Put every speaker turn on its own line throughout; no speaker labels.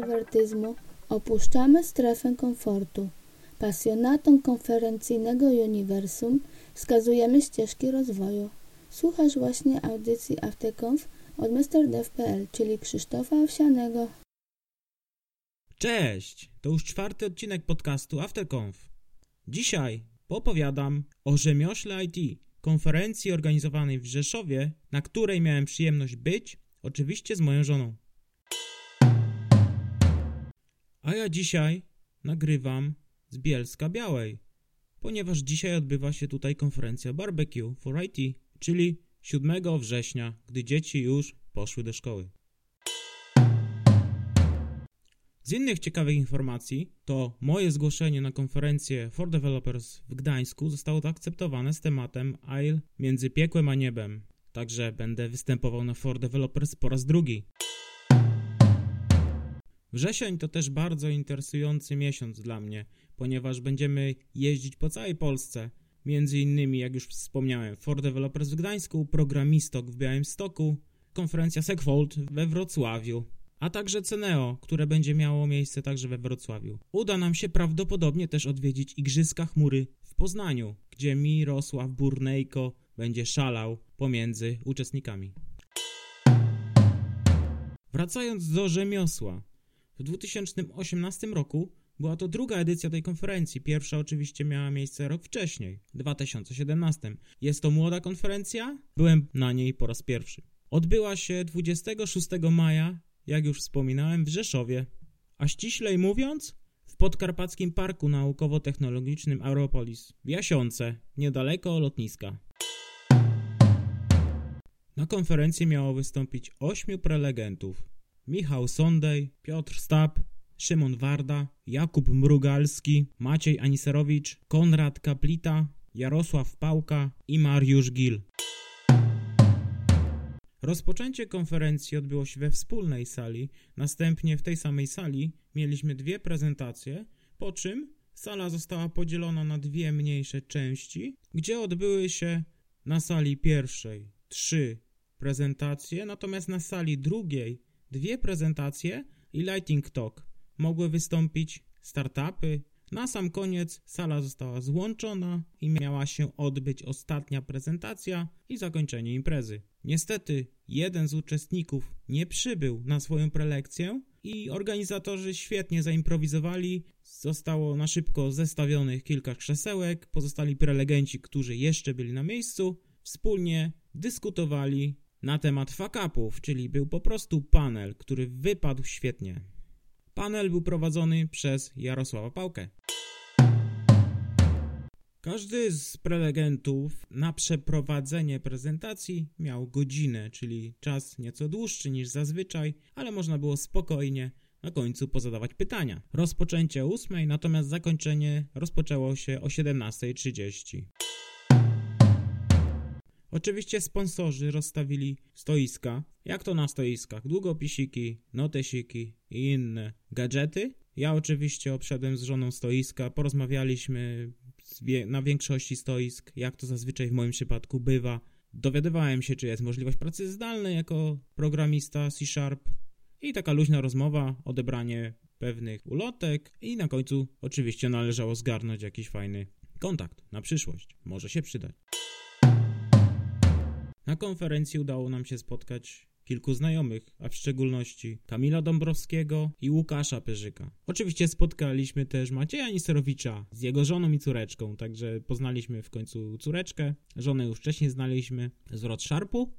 introwertyzmu opuszczamy strefę komfortu. Pasjonatom konferencyjnego uniwersum wskazujemy ścieżki rozwoju. Słuchasz właśnie audycji Afterconf od MrDev.pl, czyli Krzysztofa Owsianego.
Cześć! To już czwarty odcinek podcastu Afterconf. Dzisiaj opowiadam o rzemiośle IT, konferencji organizowanej w Rzeszowie, na której miałem przyjemność być, oczywiście z moją żoną. A ja dzisiaj nagrywam z Bielska Białej, ponieważ dzisiaj odbywa się tutaj konferencja Barbecue for IT, czyli 7 września, gdy dzieci już poszły do szkoły. Z innych ciekawych informacji to moje zgłoszenie na konferencję For Developers w Gdańsku zostało zaakceptowane z tematem AIL między piekłem a niebem. Także będę występował na For Developers po raz drugi. Wrzesień to też bardzo interesujący miesiąc dla mnie, ponieważ będziemy jeździć po całej Polsce. Między innymi, jak już wspomniałem, For Developers w Gdańsku, Programistok w Białymstoku, konferencja Segfold we Wrocławiu, a także Ceneo, które będzie miało miejsce także we Wrocławiu. Uda nam się prawdopodobnie też odwiedzić Igrzyska Chmury w Poznaniu, gdzie Mirosław Burnejko będzie szalał pomiędzy uczestnikami. Wracając do rzemiosła, w 2018 roku była to druga edycja tej konferencji. Pierwsza oczywiście miała miejsce rok wcześniej, w 2017. Jest to młoda konferencja, byłem na niej po raz pierwszy. Odbyła się 26 maja, jak już wspominałem, w Rzeszowie, a ściślej mówiąc, w podkarpackim Parku Naukowo-Technologicznym Aeropolis w Jasiące, niedaleko lotniska. Na konferencji miało wystąpić ośmiu prelegentów, Michał Sondej, Piotr Stab, Szymon Warda, Jakub Mrugalski, Maciej Aniserowicz, Konrad Kaplita, Jarosław Pałka i Mariusz Gil. Rozpoczęcie konferencji odbyło się we wspólnej sali, następnie w tej samej sali mieliśmy dwie prezentacje, po czym sala została podzielona na dwie mniejsze części, gdzie odbyły się na sali pierwszej trzy prezentacje, natomiast na sali drugiej dwie prezentacje i Lighting Talk. Mogły wystąpić startupy. Na sam koniec sala została złączona i miała się odbyć ostatnia prezentacja i zakończenie imprezy. Niestety, jeden z uczestników nie przybył na swoją prelekcję i organizatorzy świetnie zaimprowizowali. Zostało na szybko zestawionych kilka krzesełek. Pozostali prelegenci, którzy jeszcze byli na miejscu, wspólnie dyskutowali na temat fuck-upów, czyli był po prostu panel, który wypadł świetnie. Panel był prowadzony przez Jarosława Pałkę. Każdy z prelegentów na przeprowadzenie prezentacji miał godzinę, czyli czas nieco dłuższy niż zazwyczaj, ale można było spokojnie na końcu pozadawać pytania. Rozpoczęcie o 8, natomiast zakończenie rozpoczęło się o 17.30. Oczywiście sponsorzy rozstawili stoiska. Jak to na stoiskach? Długopisiki, notesiki i inne gadżety. Ja oczywiście obszedłem z żoną stoiska, porozmawialiśmy na większości stoisk, jak to zazwyczaj w moim przypadku bywa. Dowiadywałem się, czy jest możliwość pracy zdalnej jako programista C Sharp i taka luźna rozmowa, odebranie pewnych ulotek i na końcu oczywiście należało zgarnąć jakiś fajny kontakt na przyszłość. Może się przydać. Na konferencji udało nam się spotkać kilku znajomych, a w szczególności Kamila Dąbrowskiego i Łukasza Perzyka. Oczywiście spotkaliśmy też Macieja Niserowicza z jego żoną i córeczką, także poznaliśmy w końcu córeczkę. Żonę już wcześniej znaliśmy z Rod Sharpu.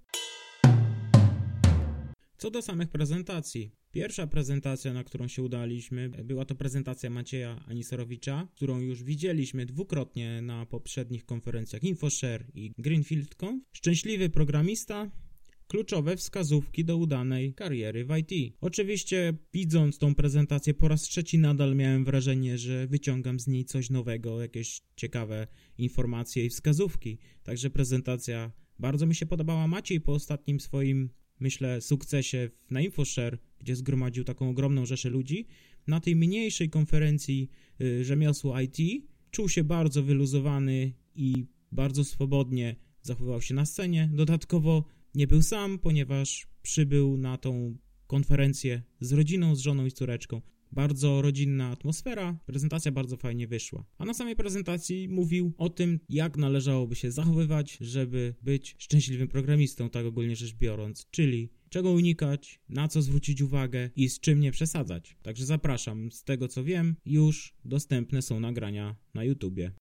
Co do samych prezentacji. Pierwsza prezentacja, na którą się udaliśmy, była to prezentacja Macieja Aniserowicza, którą już widzieliśmy dwukrotnie na poprzednich konferencjach InfoShare i GreenfieldConf. Szczęśliwy programista, kluczowe wskazówki do udanej kariery w IT. Oczywiście, widząc tą prezentację po raz trzeci, nadal miałem wrażenie, że wyciągam z niej coś nowego, jakieś ciekawe informacje i wskazówki. Także prezentacja bardzo mi się podobała. Maciej po ostatnim swoim myślę, sukcesie na InfoShare, gdzie zgromadził taką ogromną rzeszę ludzi, na tej mniejszej konferencji y, rzemiosło IT czuł się bardzo wyluzowany i bardzo swobodnie zachowywał się na scenie. Dodatkowo nie był sam, ponieważ przybył na tą konferencję z rodziną, z żoną i córeczką. Bardzo rodzinna atmosfera, prezentacja bardzo fajnie wyszła. A na samej prezentacji mówił o tym, jak należałoby się zachowywać, żeby być szczęśliwym programistą, tak ogólnie rzecz biorąc, czyli czego unikać, na co zwrócić uwagę i z czym nie przesadzać. Także zapraszam, z tego co wiem, już dostępne są nagrania na YouTubie.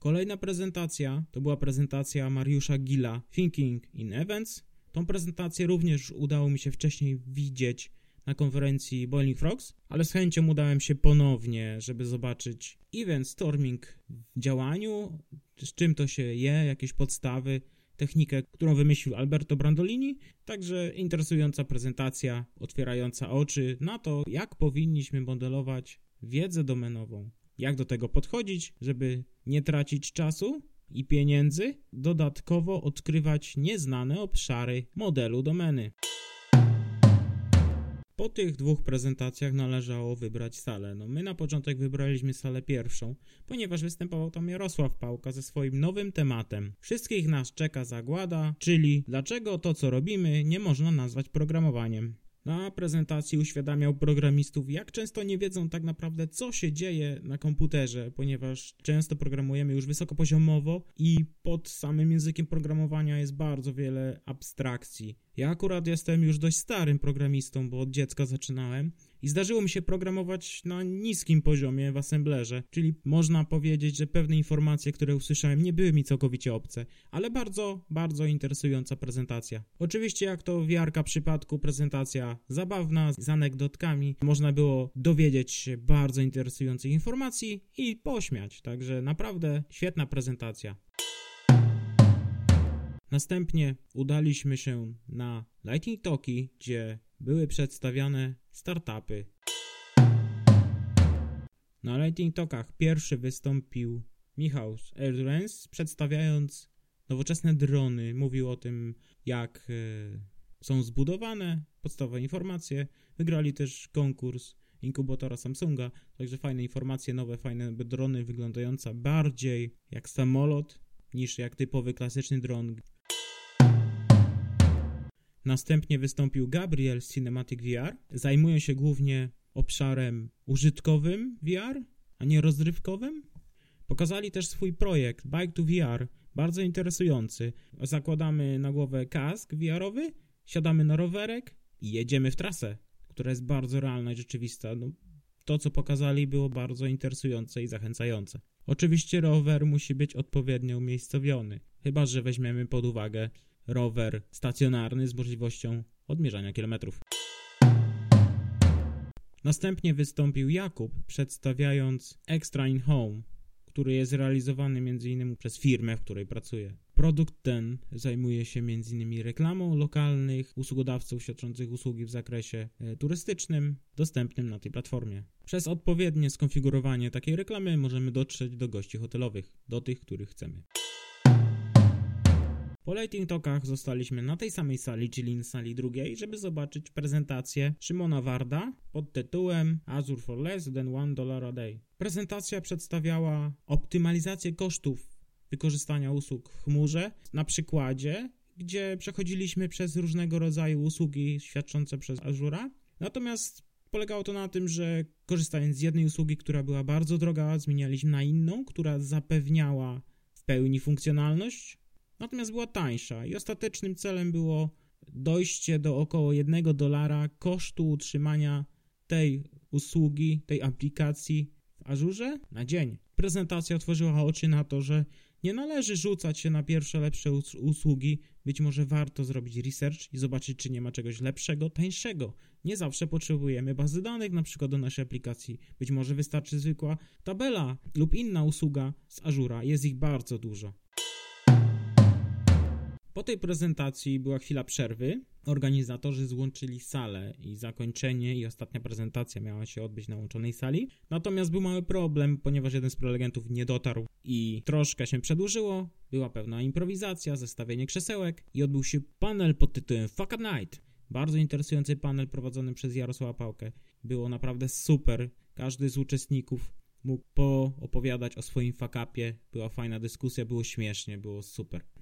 Kolejna prezentacja to była prezentacja Mariusza Gila Thinking in Events. Tą prezentację również udało mi się wcześniej widzieć na konferencji Boiling Frogs, ale z chęcią udałem się ponownie, żeby zobaczyć event storming w działaniu, z czym to się je, jakieś podstawy, technikę, którą wymyślił Alberto Brandolini. Także interesująca prezentacja, otwierająca oczy na to, jak powinniśmy modelować wiedzę domenową. Jak do tego podchodzić, żeby nie tracić czasu i pieniędzy, dodatkowo odkrywać nieznane obszary modelu domeny. Po tych dwóch prezentacjach należało wybrać salę. No my na początek wybraliśmy salę pierwszą, ponieważ występował tam Jarosław Pałka ze swoim nowym tematem. Wszystkich nas czeka zagłada, czyli dlaczego to co robimy nie można nazwać programowaniem. Na prezentacji uświadamiał programistów, jak często nie wiedzą tak naprawdę, co się dzieje na komputerze, ponieważ często programujemy już wysokopoziomowo i pod samym językiem programowania jest bardzo wiele abstrakcji. Ja akurat jestem już dość starym programistą, bo od dziecka zaczynałem i zdarzyło mi się programować na niskim poziomie w assemblerze, czyli można powiedzieć, że pewne informacje, które usłyszałem, nie były mi całkowicie obce, ale bardzo, bardzo interesująca prezentacja. Oczywiście, jak to w Jarka przypadku, prezentacja zabawna, z anegdotkami, można było dowiedzieć się bardzo interesujących informacji i pośmiać, także naprawdę świetna prezentacja. Następnie udaliśmy się na Lightning Talki, gdzie były przedstawiane startupy. Na Lightning Talkach pierwszy wystąpił Michał z przedstawiając nowoczesne drony. Mówił o tym, jak e, są zbudowane, podstawowe informacje. Wygrali też konkurs inkubatora Samsunga, także fajne informacje, nowe, fajne drony wyglądające bardziej jak samolot niż jak typowy klasyczny dron. Następnie wystąpił Gabriel z Cinematic VR. Zajmują się głównie obszarem użytkowym VR, a nie rozrywkowym. Pokazali też swój projekt Bike to VR, bardzo interesujący. Zakładamy na głowę kask VR-owy, siadamy na rowerek i jedziemy w trasę, która jest bardzo realna i rzeczywista. No, to, co pokazali, było bardzo interesujące i zachęcające. Oczywiście rower musi być odpowiednio umiejscowiony, chyba że weźmiemy pod uwagę rower stacjonarny z możliwością odmierzania kilometrów. Następnie wystąpił Jakub, przedstawiając Extra in Home, który jest realizowany m.in. przez firmę, w której pracuje. Produkt ten zajmuje się m.in. reklamą lokalnych usługodawców świadczących usługi w zakresie e, turystycznym, dostępnym na tej platformie. Przez odpowiednie skonfigurowanie takiej reklamy możemy dotrzeć do gości hotelowych, do tych, których chcemy. Po Lighting Talkach zostaliśmy na tej samej sali, czyli na sali drugiej, żeby zobaczyć prezentację Szymona Warda pod tytułem Azure for less than one dollar a day. Prezentacja przedstawiała optymalizację kosztów wykorzystania usług w chmurze na przykładzie, gdzie przechodziliśmy przez różnego rodzaju usługi świadczące przez Azura. Natomiast polegało to na tym, że korzystając z jednej usługi, która była bardzo droga, zmienialiśmy na inną, która zapewniała w pełni funkcjonalność natomiast była tańsza i ostatecznym celem było dojście do około 1 dolara kosztu utrzymania tej usługi, tej aplikacji w Azurze na dzień. Prezentacja otworzyła oczy na to, że nie należy rzucać się na pierwsze lepsze usługi. Być może warto zrobić research i zobaczyć, czy nie ma czegoś lepszego, tańszego. Nie zawsze potrzebujemy bazy danych, na przykład do naszej aplikacji. Być może wystarczy zwykła tabela lub inna usługa z Azura. Jest ich bardzo dużo. Po tej prezentacji była chwila przerwy. Organizatorzy złączyli salę i zakończenie i ostatnia prezentacja miała się odbyć na łączonej sali. Natomiast był mały problem, ponieważ jeden z prelegentów nie dotarł i troszkę się przedłużyło. Była pewna improwizacja, zestawienie krzesełek i odbył się panel pod tytułem Fuck a Night. Bardzo interesujący panel prowadzony przez Jarosława Pałkę. Było naprawdę super. Każdy z uczestników mógł poopowiadać o swoim fakapie. Była fajna dyskusja, było śmiesznie, było super.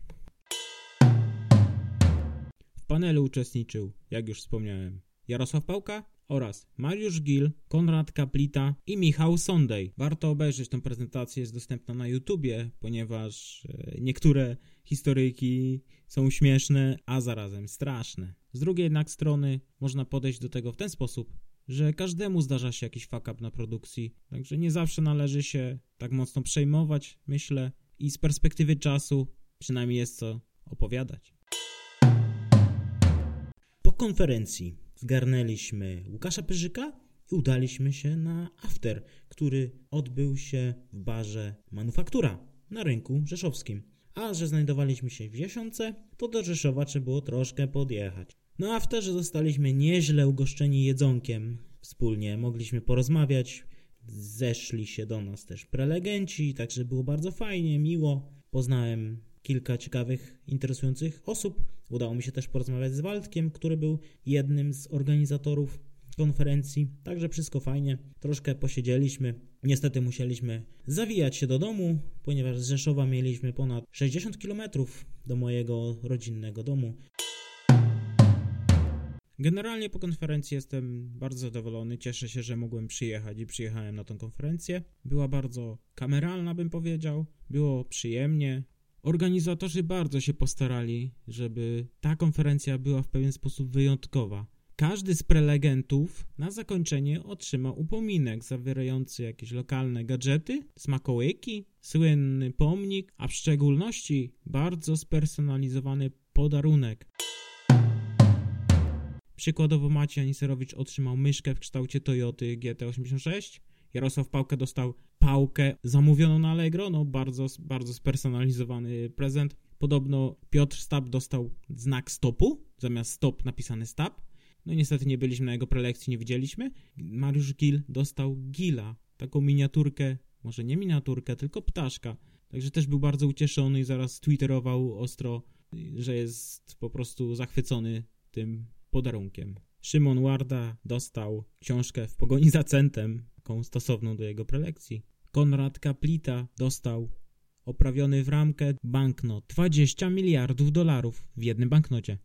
Panelu uczestniczył, jak już wspomniałem, Jarosław Pałka oraz Mariusz Gil, Konrad Kaplita i Michał Sondej. Warto obejrzeć tę prezentację, jest dostępna na YouTubie, ponieważ e, niektóre historyjki są śmieszne, a zarazem straszne. Z drugiej jednak strony można podejść do tego w ten sposób, że każdemu zdarza się jakiś fuck up na produkcji, także nie zawsze należy się tak mocno przejmować, myślę, i z perspektywy czasu przynajmniej jest co opowiadać. Konferencji zgarnęliśmy Łukasza Pyrzyka i udaliśmy się na after, który odbył się w barze Manufaktura na rynku rzeszowskim. A że znajdowaliśmy się w Jesiące, to do Rzeszowa trzeba było troszkę podjechać. Na afterze zostaliśmy nieźle ugoszczeni jedzonkiem. Wspólnie mogliśmy porozmawiać, zeszli się do nas też prelegenci, także było bardzo fajnie, miło. Poznałem kilka ciekawych, interesujących osób. Udało mi się też porozmawiać z Waldkiem, który był jednym z organizatorów konferencji, także wszystko fajnie. Troszkę posiedzieliśmy. Niestety musieliśmy zawijać się do domu, ponieważ z Rzeszowa mieliśmy ponad 60 km do mojego rodzinnego domu. Generalnie po konferencji jestem bardzo zadowolony. Cieszę się, że mogłem przyjechać i przyjechałem na tą konferencję. Była bardzo kameralna, bym powiedział. Było przyjemnie. Organizatorzy bardzo się postarali, żeby ta konferencja była w pewien sposób wyjątkowa. Każdy z prelegentów na zakończenie otrzymał upominek zawierający jakieś lokalne gadżety, smakołyki, słynny pomnik, a w szczególności bardzo spersonalizowany podarunek. Przykładowo Maciej Aniserowicz otrzymał myszkę w kształcie Toyoty GT86, Jarosław Pałkę dostał pałkę zamówioną na Allegro, no bardzo, bardzo spersonalizowany prezent. Podobno Piotr Stab dostał znak stopu, zamiast stop napisany stab. No niestety nie byliśmy na jego prelekcji, nie widzieliśmy. Mariusz Gil dostał Gila, taką miniaturkę, może nie miniaturkę, tylko ptaszka. Także też był bardzo ucieszony i zaraz twitterował ostro, że jest po prostu zachwycony tym podarunkiem. Szymon Warda dostał książkę w pogoni za centem, taką stosowną do jego prelekcji. Konrad Kaplita dostał oprawiony w ramkę banknot 20 miliardów dolarów w jednym banknocie.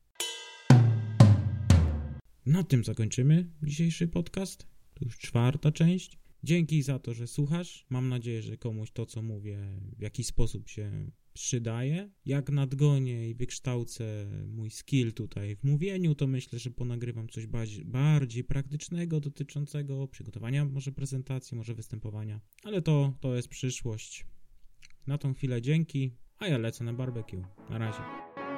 Na tym zakończymy dzisiejszy podcast. To już czwarta część. Dzięki za to, że słuchasz. Mam nadzieję, że komuś to, co mówię, w jakiś sposób się przydaje. Jak nadgonię i wykształcę mój skill tutaj w mówieniu, to myślę, że ponagrywam coś bardziej, bardziej praktycznego dotyczącego przygotowania może prezentacji, może występowania. Ale to, to jest przyszłość. Na tą chwilę dzięki, a ja lecę na barbecue. Na razie.